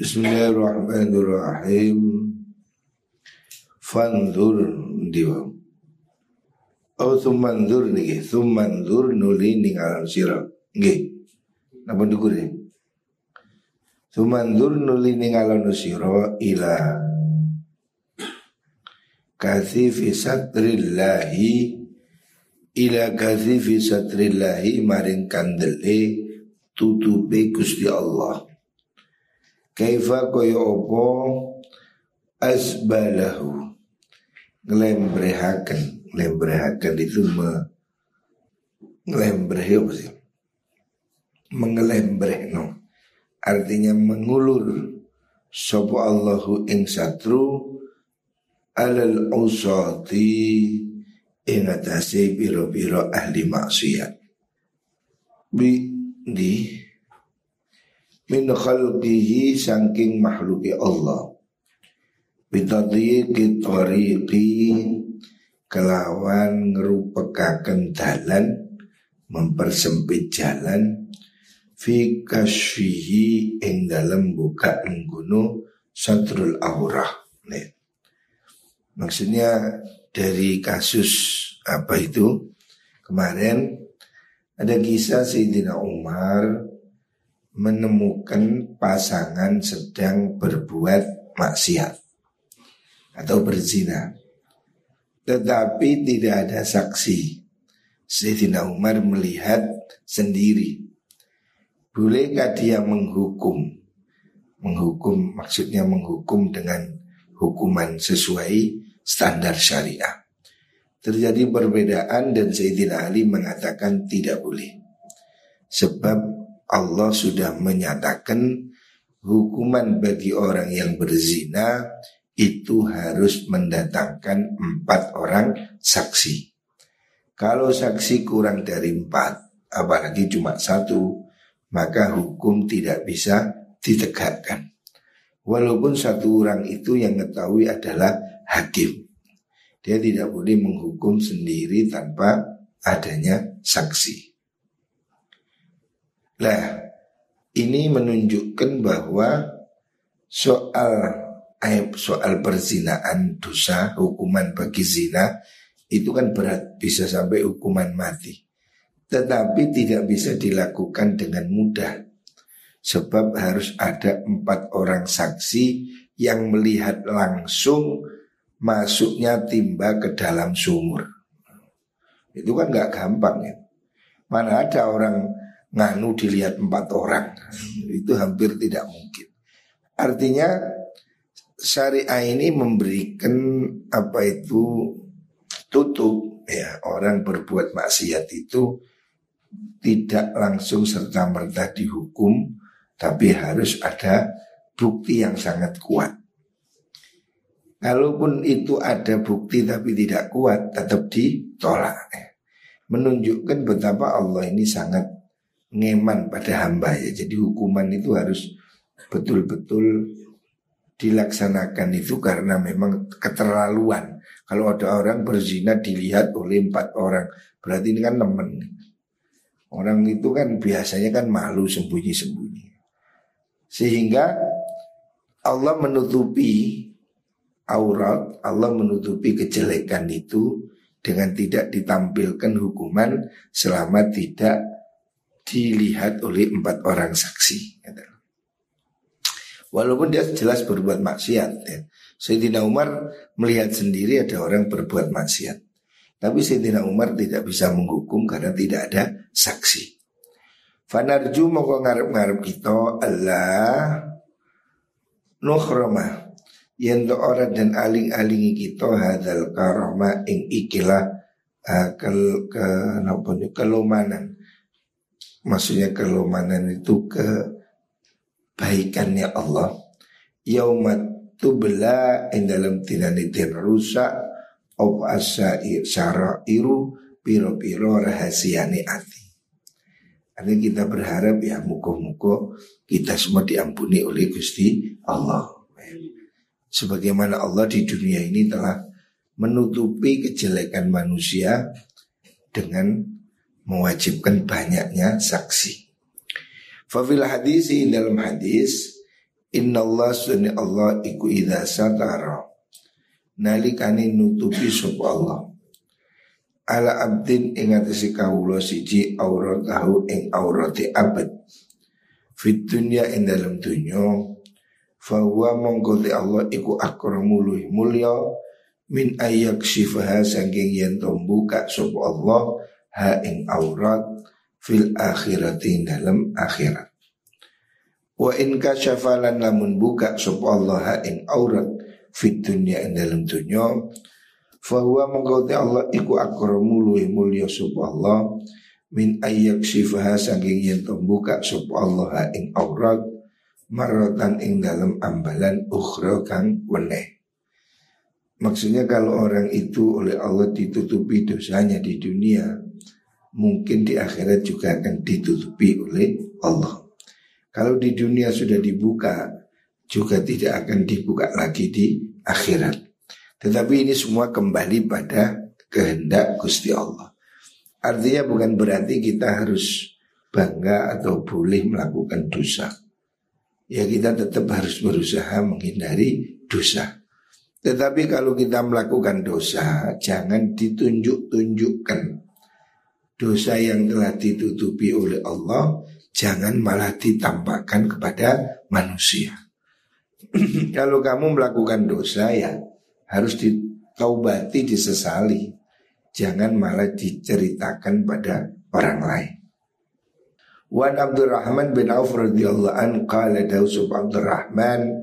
Bismillahirrahmanirrahim. Fanzur diwa. Oh sumandur niki, sumandur nuli ningal sira. Nggih. Napa ndukur ya? Sumandur nuli ningal sira ila Kathifi satrillahi ila kathifi satrillahi maring kandele tutupe Gusti Allah. Kaifa kaya apa asbalahu? Ngelembrehaken ngelembrehaken itu me ngelembreh apa sih? Mengelembreh no. Artinya mengulur sapa Allahu ing satru alal usati ing atase pira-pira ahli maksiat. Bi di min khalqihi saking makhluki Allah. Bitadhiqi tariqi kelawan ngerupekaken dalan mempersempit jalan fi kasfihi ing dalam buka enggunu satrul aurah. Nih. Maksudnya dari kasus apa itu? Kemarin ada kisah Sayyidina Umar menemukan pasangan sedang berbuat maksiat atau berzina. Tetapi tidak ada saksi. Sayyidina Umar melihat sendiri. Bolehkah dia menghukum? Menghukum maksudnya menghukum dengan hukuman sesuai standar syariah. Terjadi perbedaan dan Sayyidina Ali mengatakan tidak boleh. Sebab Allah sudah menyatakan hukuman bagi orang yang berzina itu harus mendatangkan empat orang saksi. Kalau saksi kurang dari empat, apalagi cuma satu, maka hukum tidak bisa ditegakkan. Walaupun satu orang itu yang mengetahui adalah hakim. Dia tidak boleh menghukum sendiri tanpa adanya saksi. Nah, ini menunjukkan bahwa soal aib soal perzinaan dosa hukuman bagi zina itu kan berat bisa sampai hukuman mati. Tetapi tidak bisa dilakukan dengan mudah sebab harus ada empat orang saksi yang melihat langsung masuknya timba ke dalam sumur. Itu kan nggak gampang ya. Mana ada orang nganu dilihat empat orang itu hampir tidak mungkin. Artinya syariah ini memberikan apa itu tutup ya orang berbuat maksiat itu tidak langsung serta merta dihukum tapi harus ada bukti yang sangat kuat. Kalaupun itu ada bukti tapi tidak kuat tetap ditolak. Menunjukkan betapa Allah ini sangat ngeman pada hamba ya. Jadi hukuman itu harus betul-betul dilaksanakan itu karena memang keterlaluan. Kalau ada orang berzina dilihat oleh empat orang, berarti ini kan temen. Orang itu kan biasanya kan malu sembunyi-sembunyi. Sehingga Allah menutupi aurat, Allah menutupi kejelekan itu dengan tidak ditampilkan hukuman selama tidak dilihat oleh empat orang saksi. Walaupun dia jelas berbuat maksiat. Ya. Sayyidina Umar melihat sendiri ada orang berbuat maksiat. Tapi Sayyidina Umar tidak bisa menghukum karena tidak ada saksi. Fanarju mau ngarep-ngarep kita Allah nukhrama yang orang dan aling-alingi kita hadal karoma ing ikilah uh, ke, ke, kelumanan Maksudnya kelemanan itu kebaikannya Allah. Yaumat tubla in dalam tinanitin rusak Op asair iru Piro-piro rahasiani ati. Ini kita berharap ya muko-muko kita semua diampuni oleh Gusti Allah. Sebagaimana Allah di dunia ini telah menutupi kejelekan manusia dengan mewajibkan banyaknya saksi. Fafil hadis dalam hadis Inna Allah sunni Allah iku idha satara. Nalikani nutupi sapa Allah. Ala abdin ingatasi kawulo siji aurat tahu ing aurati abad. Fit dunya ing dalam dunya Fahuwa mongkoti Allah iku akramu luih Min ayak sifaha sangking yen buka sapa Allah Ha ing aurat fil akhirati dalam akhirat. Wa in kasyafalan lamun buka sapa Allah ing aurat fit dunya ing dalam dunya fahuwa mengkoti Allah iku akramu luwih mulya sapa Allah min ayyak sifaha saking yen buka sapa Allah ing aurat maratan ing dalam ambalan ukhra kang weneh. Maksudnya kalau orang itu oleh Allah ditutupi dosanya di dunia Mungkin di akhirat juga akan ditutupi oleh Allah kalau di dunia sudah dibuka juga tidak akan dibuka lagi di akhirat. Tetapi ini semua kembali pada kehendak Gusti Allah. Artinya bukan berarti kita harus bangga atau boleh melakukan dosa. Ya kita tetap harus berusaha menghindari dosa. Tetapi kalau kita melakukan dosa, jangan ditunjuk-tunjukkan dosa yang telah ditutupi oleh Allah Jangan malah ditampakkan kepada manusia. Kalau kamu melakukan dosa ya harus ditaubati, disesali. Jangan malah diceritakan pada orang lain. Wan Abdurrahman bin Auf radhiyallahu an qala Dausub Abdurrahman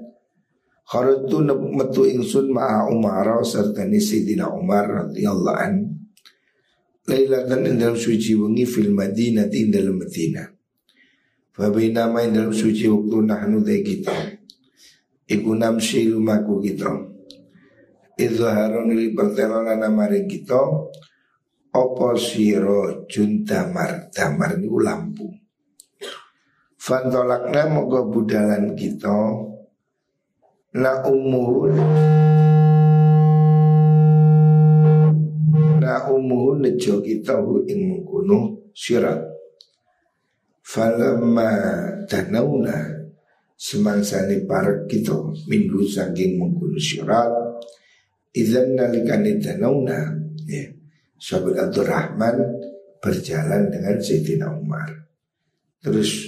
Kharatu metu ingsun ma'a Umar serta ni Sayyidina Umar radhiyallahu an Lailatan ing dalam suci wengi fil Madinah ing dalam Madinah. Fabi nama yang dalam suci waktu nahnu de kita. Iku namsi lumaku kita. Izharon li pertelolana mari kita Opo siro juntamar Damar ini lampu. Fantolakna moga budalan kita Na umuhun Na umuhun nejo kita ing mengkuno sirat. Falamma danauna semangsane parek kita minggu saking mengkuno syarat Izan nalikani danauna ya, Sahabat Rahman berjalan dengan Sayyidina Umar. Terus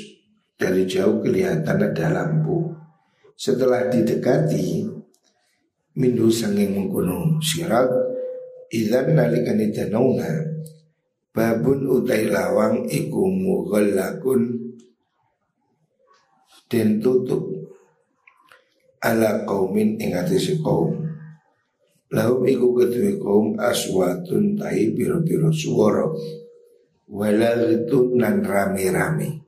dari jauh kelihatan ada lampu. Setelah didekati Minggu saking mengkuno syarat Izan nalikani danauna Babun utai lawang iku mughallakun dan tutup ala kaumin ing atase kaum. Lahum iku kedue kaum aswatun tai biro-biro suara Walagitun nan rame-rame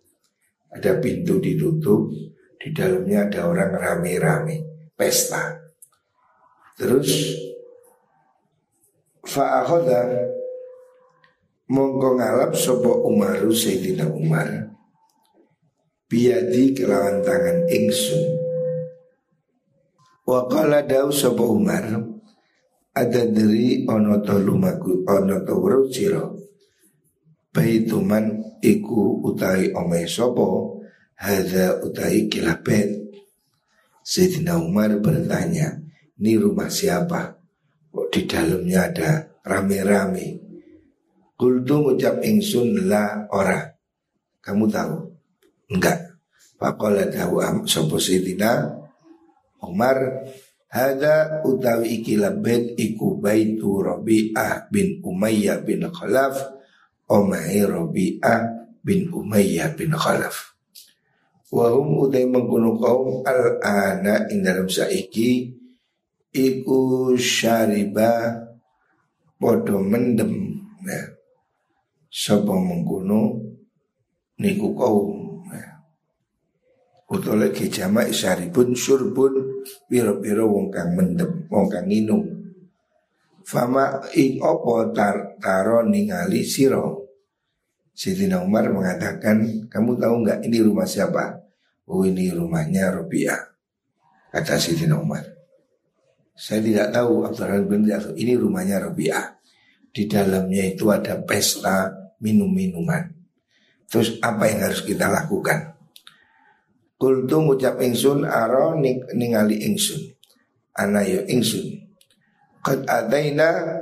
Ada pintu ditutup Di dalamnya ada orang rame-rame Pesta Terus Fa'akhoda Mongko ngalap sopo Umaru Sayyidina Umar. Biadi kelawan tangan ingsun. Wakala dau sopo Umar Ada dari ono to lumaku ono to siro Baituman iku utai omai sopo Hada utai kilabet Sayyidina Umar bertanya Ini rumah siapa? Kok di dalamnya ada rame-rame Kultu ngucap ingsun la ora. Kamu tahu? Enggak. Pakola tahu am sopo Umar Hada utawi iki labet iku baitu Rabi'ah bin Umayyah bin Khalaf Omai Rabi'ah bin Umayyah bin Khalaf Wahum utai mengkuno kaum al-ana ing dalam saiki Iku syariba Podo mendem nah, sapa mengkono niku kaum ya. utawa lagi jamak isaripun surbun piro-piro wong kang mendem wong kang nginum fama ing opo tar taro ningali siro Sayyidina Umar mengatakan kamu tahu nggak ini rumah siapa? Oh ini rumahnya Robiah kata Sayyidina Umar saya tidak tahu Abdurrahman bin ini rumahnya Robiah di dalamnya itu ada pesta minum-minuman. Terus apa yang harus kita lakukan? Kultu ngucap ingsun aro ning, ningali ingsun. Ana yo ingsun. Qad adaina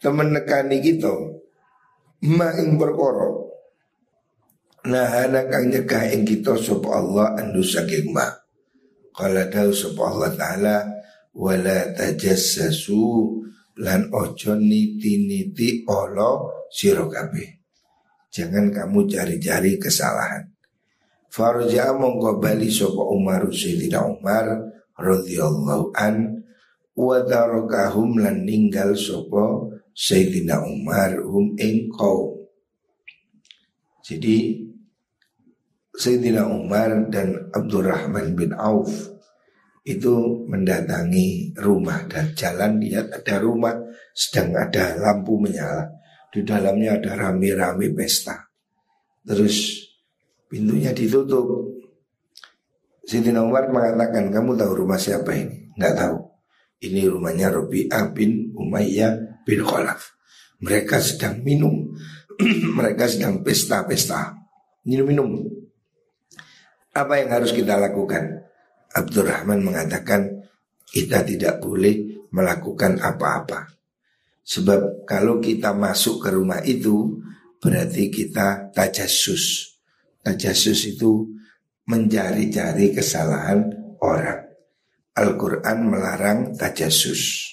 Temen nekani kita Ma ing perkara. Nah anak kang nyegah ing kita Sopo Allah andu saking ma Kala dawu sopo Allah Ta'ala Wala tajassasu Lan ojo niti-niti olo sirokabe Jangan kamu cari-cari kesalahan. Farja mongko bali sapa Umar Sayyidina Umar radhiyallahu an wa lan ninggal sapa Sayyidina Umar hum ing Jadi Sayyidina Umar dan Abdurrahman bin Auf itu mendatangi rumah dan jalan lihat ada rumah sedang ada lampu menyala di dalamnya ada rame-rame pesta terus Pintunya ditutup. Sayyidina Umar mengatakan, kamu tahu rumah siapa ini? Nggak tahu. Ini rumahnya Robi'ah bin Umayyah bin Khalaf. Mereka sedang minum. Mereka sedang pesta-pesta. Minum-minum. Apa yang harus kita lakukan? Abdurrahman mengatakan, kita tidak boleh melakukan apa-apa. Sebab kalau kita masuk ke rumah itu, berarti kita tajasus Tajasus itu mencari-cari kesalahan orang. Al-Quran melarang tajasus.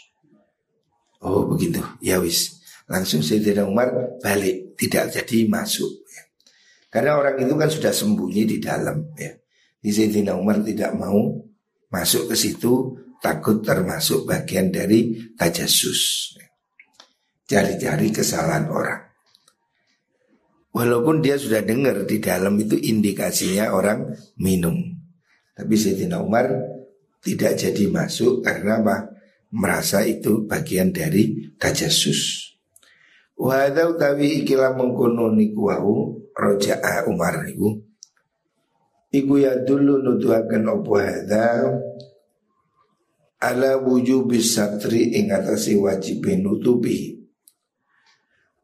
Oh begitu, ya wis. Langsung Sayyidina Umar balik, tidak jadi masuk. Ya. Karena orang itu kan sudah sembunyi di dalam. Ya. Di Sayyidina Umar tidak mau masuk ke situ, takut termasuk bagian dari tajasus. Cari-cari kesalahan orang. Walaupun dia sudah dengar di dalam itu indikasinya orang minum. Tapi Sayyidina Umar tidak jadi masuk karena apa? Merasa itu bagian dari tajasus. Wahada utawi ikilah mengkono niku wau roja'a Umar niku. Iku ya dulu nuduhaken opo hadha ala wujubis satri ing atase wajib nutupi.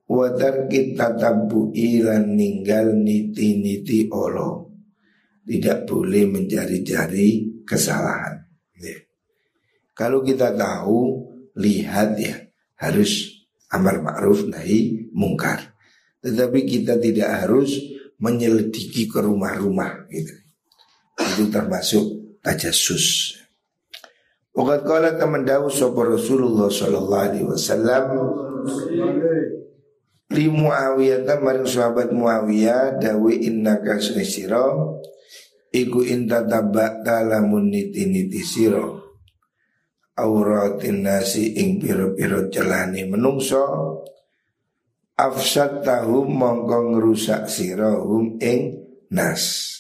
Kita tabu ilan ninggal niti-niti olo Tidak boleh mencari-cari kesalahan. Ya. Kalau kita tahu Lihat ya Harus amar ma'ruf nahi mungkar Tetapi kita tidak harus Menyelidiki ke rumah-rumah gitu. Itu termasuk tajasus Wakat kala teman dawu Rasulullah Sallallahu Alaihi Wasallam li Muawiyah maring sahabat Muawiyah dawe innaka sira iku inta tabak talamun niti niti siro auratin nasi ing piro-piro celani menungso afsad tahum mongko ngrusak siro hum ing nas.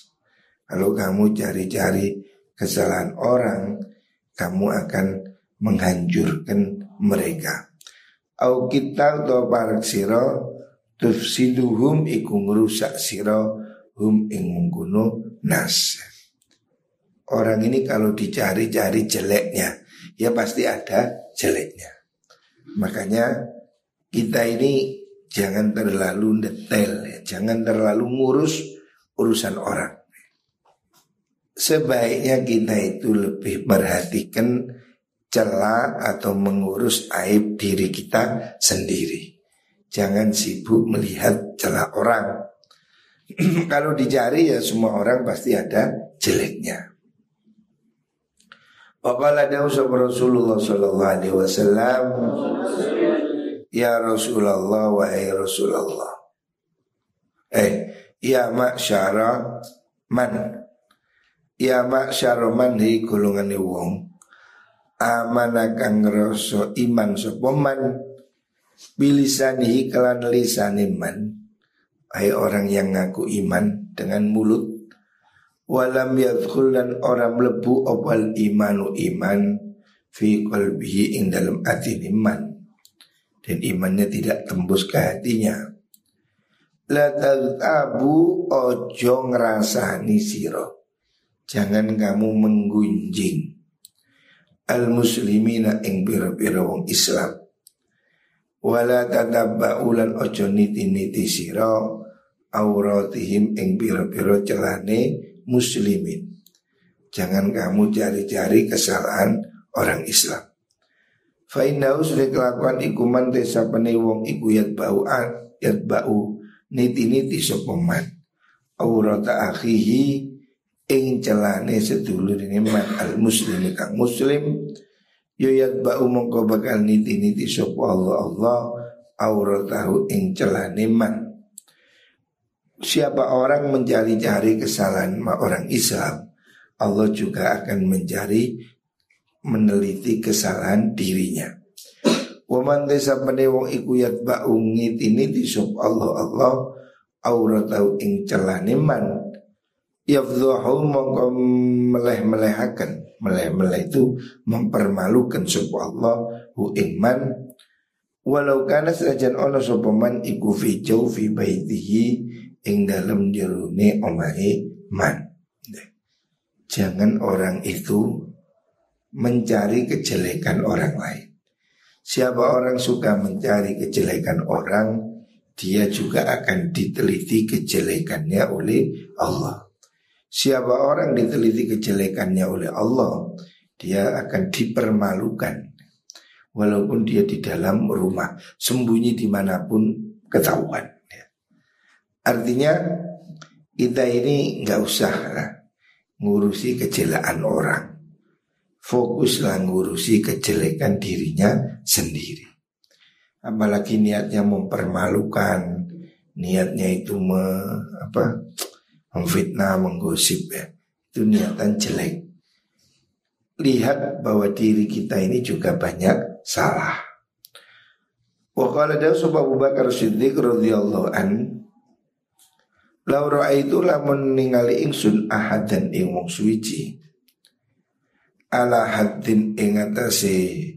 Kalau kamu cari-cari kesalahan orang kamu akan menghancurkan mereka. Au kita atau parak siro tufsiduhum iku ngrusak siro hum ing nas. Orang ini kalau dicari-cari jeleknya ya pasti ada jeleknya. Makanya kita ini jangan terlalu detail ya. jangan terlalu ngurus urusan orang sebaiknya kita itu lebih perhatikan celah atau mengurus aib diri kita sendiri. Jangan sibuk melihat celah orang. Kalau dicari ya semua orang pasti ada jeleknya. Waqala dawsab Rasulullah sallallahu alaihi wasallam Ya Rasulullah wa ay Rasulullah Eh Ya ma'syara man. Ya ma'syara man hi golongan wong. Amana kang ngrasa iman sapa man? Bilisanihi kelan lisane man. Hai orang yang ngaku iman dengan mulut. Walam yadkhul dan orang mlebu opal imanu iman fi qalbihi ing dalam hati iman dan imannya tidak tembus ke hatinya la tabu ojo ngrasani siro jangan kamu menggunjing al muslimina ing pira-pira wong Islam wala tatabba'ulan ojo niti-niti sira auratihim ing pira-pira celane muslimin. Jangan kamu cari-cari kesalahan orang Islam. Fa'innahu sudah kelakuan ikuman desa penewong iku yat bau yat bau niti-niti sopoman. Aurata akhihi ing celane sedulur ini man al muslim kang muslim yo yat bau mongko bakal niti-niti sopo Allah Allah auratahu ing celane man. Siapa orang mencari-cari kesalahan orang Islam, Allah juga akan mencari meneliti kesalahan dirinya. Waman desa penewong iku yatba'u ngitini disub Allah Allah auratau ing celane man yafdhahu mongko meleh-melehaken. Meleh-meleh itu mempermalukan sub Allah hu iman walau kana senajan ono sapa iku fi jawfi baitihi ing dalam jerune omahe man. Jangan orang itu mencari kejelekan orang lain. Siapa orang suka mencari kejelekan orang, dia juga akan diteliti kejelekannya oleh Allah. Siapa orang diteliti kejelekannya oleh Allah, dia akan dipermalukan. Walaupun dia di dalam rumah, sembunyi di mana pun ketahuan. Artinya kita ini nggak usah ngurusi kejelekan orang fokuslah ngurusi kejelekan dirinya sendiri. Apalagi niatnya mempermalukan, niatnya itu me, apa, memfitnah, menggosip ya. Itu niatan jelek. Lihat bahwa diri kita ini juga banyak salah. Wa qala Dawu Abu Bakar Siddiq radhiyallahu an Laura itu lamun ningali ingsun ahad dan ing wong ala haddin ingatasi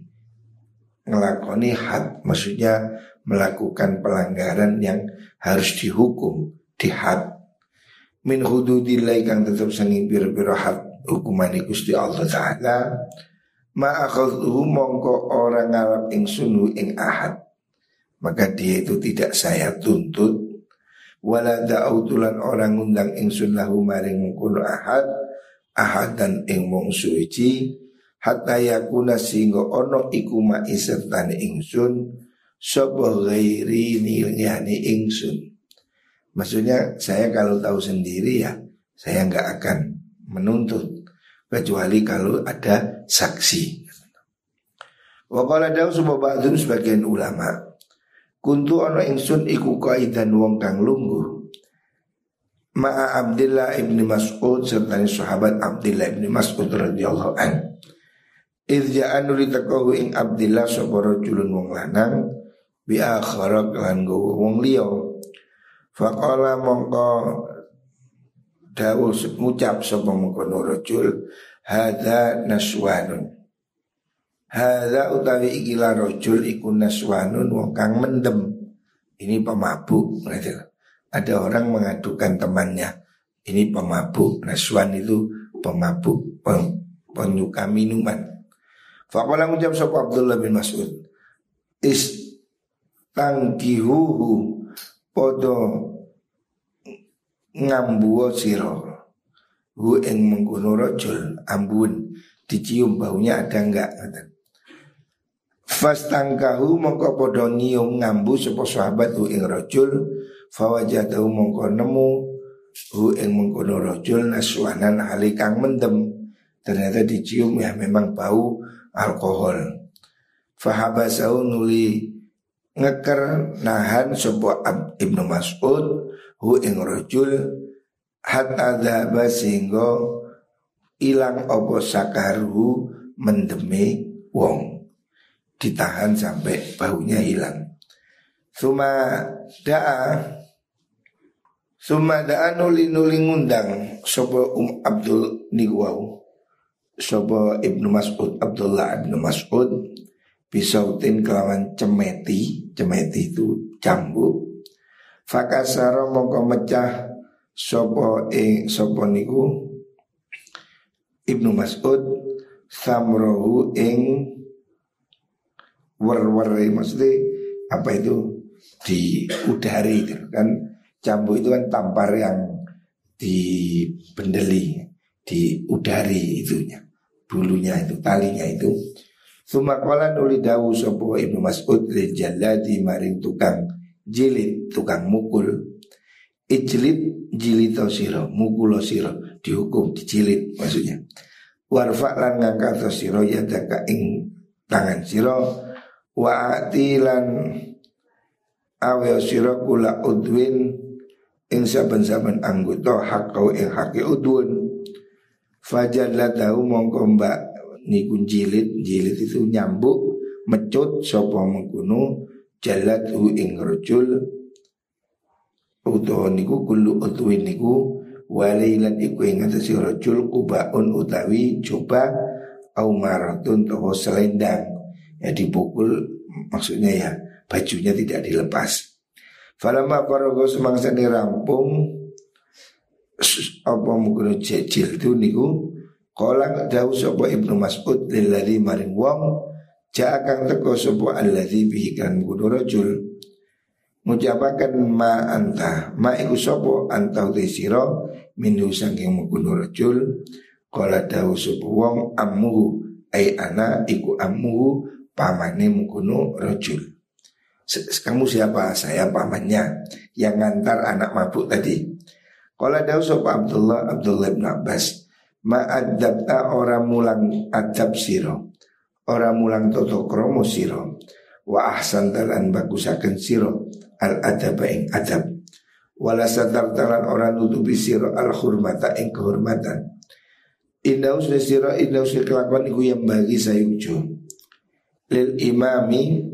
ngelakoni had maksudnya melakukan pelanggaran yang harus dihukum di had. Min hududillah kang tetap sanging bir-bir had hukuman Gusti Allah taala. Ma akhadhu mongko orang ngarap ing sunu ing ahad. Maka dia itu tidak saya tuntut. Wala da'utulan orang undang ing sunlahu maring mungkul ahad ahadan ing wong suci hatta yakuna singgo ono iku ma isertane ingsun sapa ghairi nilnyane ingsun. Maksudnya saya kalau tahu sendiri ya saya nggak akan menuntut kecuali kalau ada saksi. Wakala dawu sebuah ba'dun sebagian ulama Kuntu ono ingsun iku kaidan wong kang lungguh Ma'a Abdullah ibni Mas'ud serta sahabat Abdullah ibni Mas'ud radhiyallahu an. Idza anu litaqahu ing Abdullah sapa rajulun wong lanang bi akhara lan wong liya. Faqala mongko dawuh ngucap sapa mengkono rajul hadza naswanun. Hadza utawi ikilah rajul iku naswanun wong kang mendem. Ini pemabuk gitu ada orang mengadukan temannya. Ini pemabuk. Naswan itu pemabuk pem, penyuka minuman. Fakola ngucap sapa Abdullah bin Mas'ud is tangkihuhu podo ngambuo siro hu ing mengkono rojul ambun dicium baunya ada enggak? Fastangkahu mongko podo nyium ngambu sapa sahabat hu ing rojul fawajadahu mongko nemu hu ing mengkono rojul naswanan hali kang mendem. Ternyata dicium ya memang bau alkohol. Fahabasahu nuli ngeker nahan sebuah ibnu Mas'ud hu ing rojul hatta dhaba sehingga ilang opo sakaruhu mendeme wong. Ditahan sampai baunya hilang. Suma da'a Suma da'a nuli nuli ngundang Sopo um Abdul Nigwau Sopo Ibnu Mas'ud Abdullah Ibnu Mas'ud Bisautin kelawan cemeti. Cemeti itu cambuk Fakasaro mongko mecah Sopo ing Sopo niku Ibnu Mas'ud Samrohu ing Wer-wer maksudnya Apa itu? Di udari gitu kan Jambu itu kan tampar yang di bendeli, di udari itunya, bulunya itu, talinya itu. Sumakola nuli dawu sopo ibnu Mas'ud li jaladi maring tukang jilid, tukang mukul. Ijlid jilito siro, mukulo siro, dihukum, dijilid maksudnya. Warfa lan ngangkat siro ya daka ing tangan siro wa atilan awe siro kula udwin ing saben-saben anggota hak kau ing hak udun fajar tahu mongko mbak niku jilid. Jilid itu nyambuk mecut sapa mengkuno jalat hu ing rajul. Utawa niku kullu udwin niku walailan iku ing atase rajul kubaun utawi coba au maratun atau selendang. Ya dipukul maksudnya ya bajunya tidak dilepas Falama parago semangsa ni rampung apa mungkin jejil tu niku? Kala jauh sapa Ibnu Mas'ud lilladzi maring wong ja kang teko sapa alladzi bihi kan kudu rajul. Ngucapaken ma anta. Ma iku sapa? Anta uti sira minhu saking mungkun rajul. Kala jauh sapa wong ammuhu. Ai ana iku ammuhu pamane mungkun rajul kamu siapa? Saya pamannya yang ngantar anak mabuk tadi. Kalau ada sopa Abdullah Abdullah bin Abbas, ma'adabta orang mulang adab siro, orang mulang toto kromo siro, wa ahsan talan bagusaken siro al adab ing adab, wala sadar talan orang nutupi siro al hurmata ing kehormatan. Indah usne siro, indah usne kelakuan iku yang bagi sayujo. Lil imami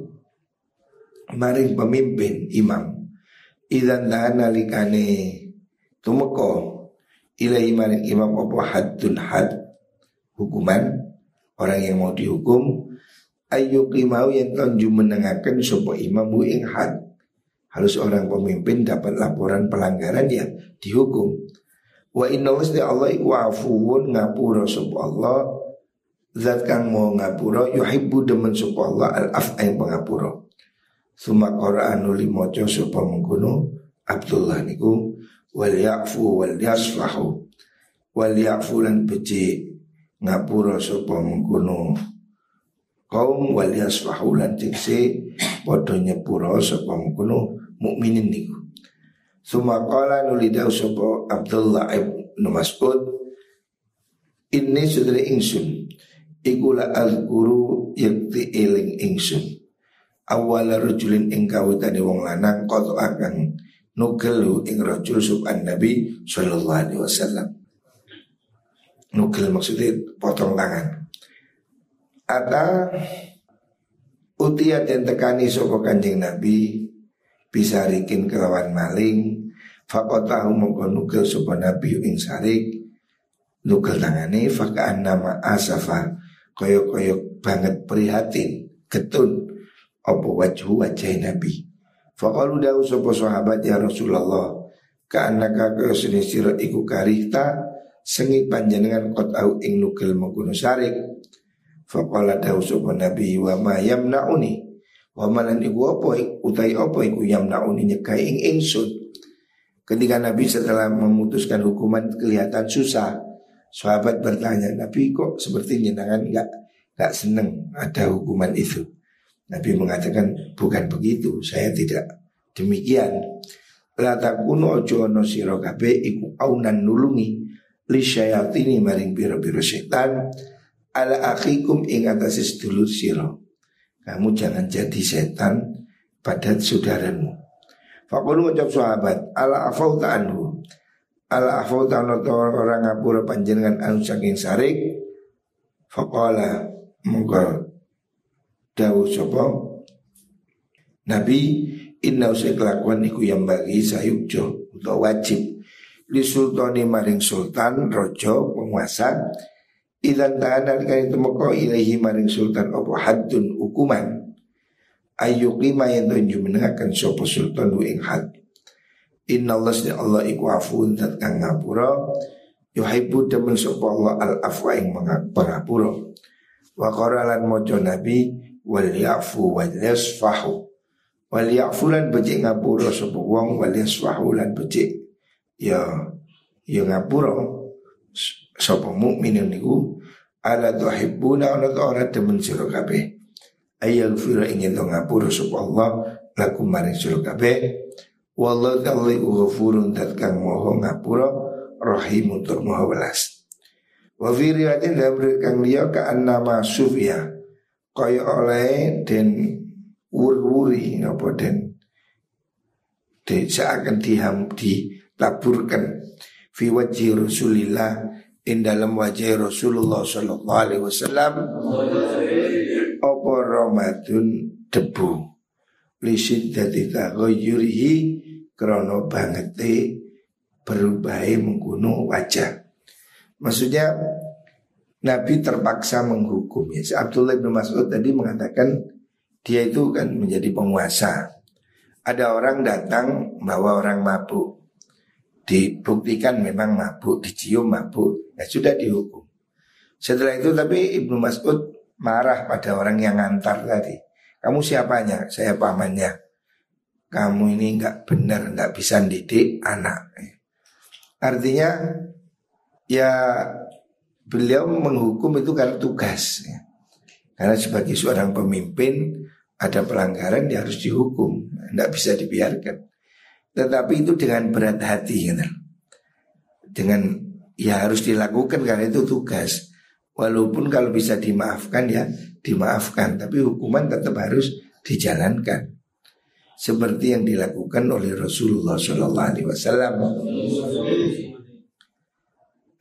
maring pemimpin imam. Idan dana likane tumeko ilahi maring imam opo haddun had hukuman. Orang yang mau dihukum ayu kimau yang tonju menengahkan sopo imam bu ing had. Harus orang pemimpin dapat laporan pelanggaran ya dihukum. Wa inna wasdi Allah iku afuun ngapura sopo Allah. Zat kang mau ngapura yuhibbu demen sopo Allah al af yang pengapura Suma Quran nuli mojo sapa Abdullah niku wal ya'fu wal yasfahu. Wal ya'fu lan beci ngapura sapa mengkono. Kaum wal yasfahu lan tikse padha nyepura sapa mengkono mukminin niku. Suma qala nuli dawu sapa Abdullah ibn Mas'ud Ini sudah ingsun Iku la al-guru yakti eling ingsun awal rajulin ing kawitane wong lanang qad akan nugelu ing rajul subhan nabi sallallahu alaihi wasallam. Nugel maksudnya potong tangan. Ada utia dan tekani sopo kanjeng nabi bisa rikin kelawan maling fakotahu mongko nugel sopo nabi ing sarik nugel tangane fakaan nama asafa koyok-koyok banget prihatin ketun apa wajhu wajah Nabi. Fakalu dawu sopo sahabat ya Rasulullah Ka'annaka kaya sira iku karihta Sengit panjenengan kot au ing nugel mengkuno sarik. Fakala dawu sopo Nabi wa ma yamna'uni. Wa malan iku apa utai apa iku yamna'uni nyekai ing ingsun. Ketika Nabi setelah memutuskan hukuman kelihatan susah. Sahabat bertanya Nabi kok seperti jenengan enggak enggak seneng ada hukuman itu Nabi mengatakan bukan begitu, saya tidak demikian. La takunu ojo ono sira iku aunan nulungi li syayatini maring biro-biro setan ala akhikum ing atase sedulur sira. Kamu jangan jadi setan pada saudaramu. Fakulu ngucap sahabat ala afauta anhu ala afauta orang ngapura panjenengan anu saking sarik Fakola mongko Dawu sopo Nabi inna usai kelakuan iku yang bagi sayukjo atau wajib. Li sultani maring sultan rojo penguasa. Idan ta'ana kali temoko ilahi maring sultan opo haddun hukuman. Ayyukima yang tunjuk menengahkan sopo sultan hu ing had. Inna Allah sini Allah iku afun dan kang ngapura Yuhaibu demen sopo Allah al afwa ing pengapura Wa koralan mojo nabi wal yafu wal yasfahu wal yafu lan becik ngapura sapa wong wal yasfahu lan becik. Ya ya ngapura sapa mukmin niku ala tuhibbuna ana ora demen sira kabeh. Ayal fira ingin to ngapura sapa Allah lakum maring sira kabeh. Wallahu ta'ala ghafurun dat kang moho ngapura rahim tur moho welas. Wa fi riwayatin dalam kang liya ka annama sufya kaya oleh den wuri-wuri napa den de seakan diham dilaburkan. Fi wajhi Rasulillah in dalam wajah Rasulullah sallallahu alaihi wasallam apa Ramadan debu. Lisit dadi taghayyurihi krana bangete berubahe mengguno wajah. Maksudnya Nabi terpaksa menghukum ya. Abdullah bin Mas'ud tadi mengatakan dia itu kan menjadi penguasa. Ada orang datang bawa orang mabuk dibuktikan memang mabuk, dicium mabuk, ya sudah dihukum. Setelah itu tapi Ibnu Mas'ud marah pada orang yang ngantar tadi. Kamu siapanya? Saya pamannya. Kamu ini nggak benar, nggak bisa didik anak. Artinya ya beliau menghukum itu karena tugas. Ya. Karena sebagai seorang pemimpin ada pelanggaran dia harus dihukum, tidak bisa dibiarkan. Tetapi itu dengan berat hati gitu. Dengan ya harus dilakukan karena itu tugas. Walaupun kalau bisa dimaafkan ya dimaafkan, tapi hukuman tetap harus dijalankan. Seperti yang dilakukan oleh Rasulullah Shallallahu Alaihi Wasallam.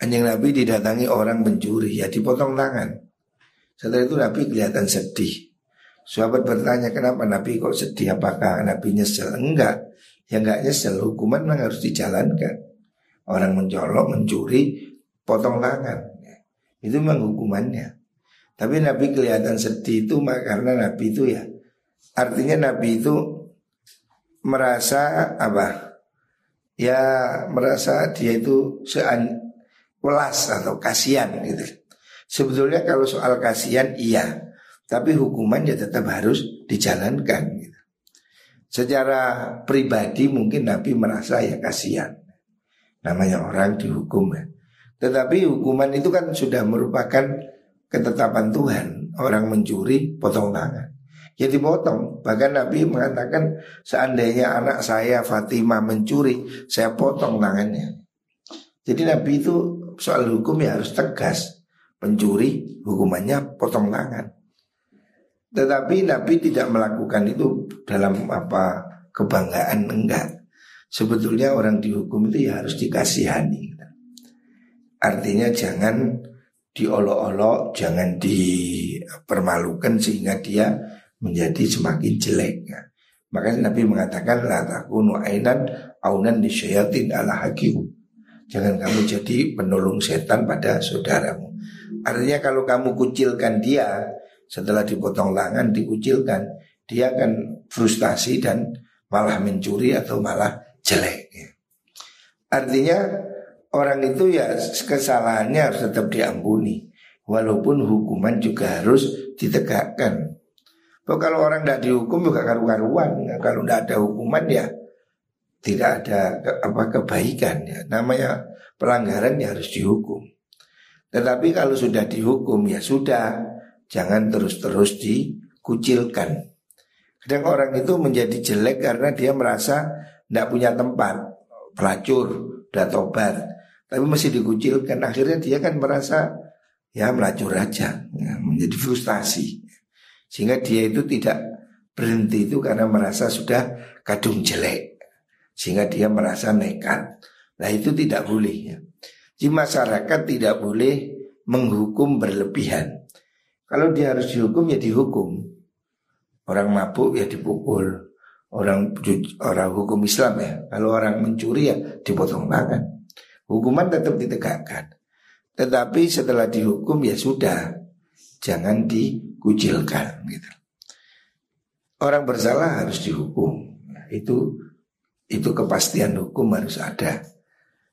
Anjing Nabi didatangi orang mencuri, ya dipotong tangan. Setelah itu Nabi kelihatan sedih. Sahabat bertanya kenapa Nabi kok sedih? Apakah Nabi nyesel? Enggak. Yang nggak nyesel hukuman memang harus dijalankan. Orang mencolok, mencuri, potong tangan. Itu memang hukumannya. Tapi Nabi kelihatan sedih itu karena Nabi itu ya artinya Nabi itu merasa apa? Ya merasa dia itu welas atau kasihan gitu. Sebetulnya kalau soal kasihan iya, tapi hukuman ya tetap harus dijalankan. Gitu. Secara pribadi mungkin Nabi merasa ya kasihan. Namanya orang dihukum ya. Tetapi hukuman itu kan sudah merupakan ketetapan Tuhan. Orang mencuri potong tangan. Ya dipotong. Bahkan Nabi mengatakan seandainya anak saya Fatimah mencuri, saya potong tangannya. Jadi Nabi itu soal hukum ya harus tegas. Pencuri hukumannya potong tangan. Tetapi Nabi tidak melakukan itu dalam apa kebanggaan enggak. Sebetulnya orang dihukum itu ya harus dikasihani. Artinya jangan diolok-olok, jangan dipermalukan sehingga dia menjadi semakin jelek. Makanya Nabi mengatakan la takunu ainan aunan disyayatin ala hakim. Jangan kamu jadi penolong setan pada saudaramu. Artinya kalau kamu kucilkan dia, setelah dipotong tangan, dikucilkan, dia akan frustasi dan malah mencuri atau malah jelek. Ya. Artinya orang itu ya kesalahannya harus tetap diampuni, walaupun hukuman juga harus ditegakkan. Kalau orang tidak dihukum juga karu-karuan, ya, kalau tidak ada hukuman ya tidak ada ke, apa kebaikan ya. Namanya pelanggaran ya harus dihukum. Tetapi kalau sudah dihukum ya sudah Jangan terus-terus dikucilkan. Kadang orang itu menjadi jelek karena dia merasa tidak punya tempat, pelacur, udah tobat, tapi masih dikucilkan. Akhirnya dia kan merasa ya melacur aja, ya, menjadi frustasi. Sehingga dia itu tidak berhenti itu karena merasa sudah kadung jelek. Sehingga dia merasa nekat. Nah itu tidak boleh ya. Di masyarakat tidak boleh menghukum berlebihan. Kalau dia harus dihukum ya dihukum. Orang mabuk ya dipukul. Orang orang hukum Islam ya. Kalau orang mencuri ya dipotong tangan. Hukuman tetap ditegakkan. Tetapi setelah dihukum ya sudah. Jangan dikucilkan gitu. Orang bersalah harus dihukum. Itu itu kepastian hukum harus ada.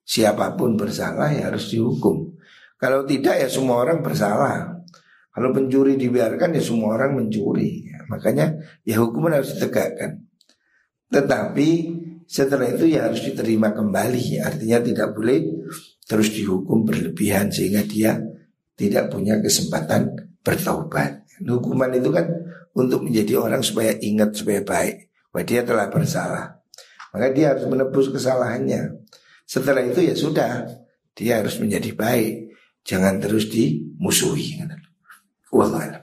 Siapa pun bersalah ya harus dihukum. Kalau tidak ya semua orang bersalah. Kalau pencuri dibiarkan ya semua orang mencuri. Ya, makanya ya hukuman harus ditegakkan. Tetapi Setelah itu ya harus diterima kembali Artinya tidak boleh terus dihukum berlebihan Sehingga dia tidak punya kesempatan bertaubat Hukuman itu kan untuk menjadi orang supaya ingat supaya baik Bahwa dia telah bersalah Maka dia harus menebus kesalahannya. Setelah itu ya sudah Dia harus menjadi baik. Jangan terus dimusuhi. Wallahualam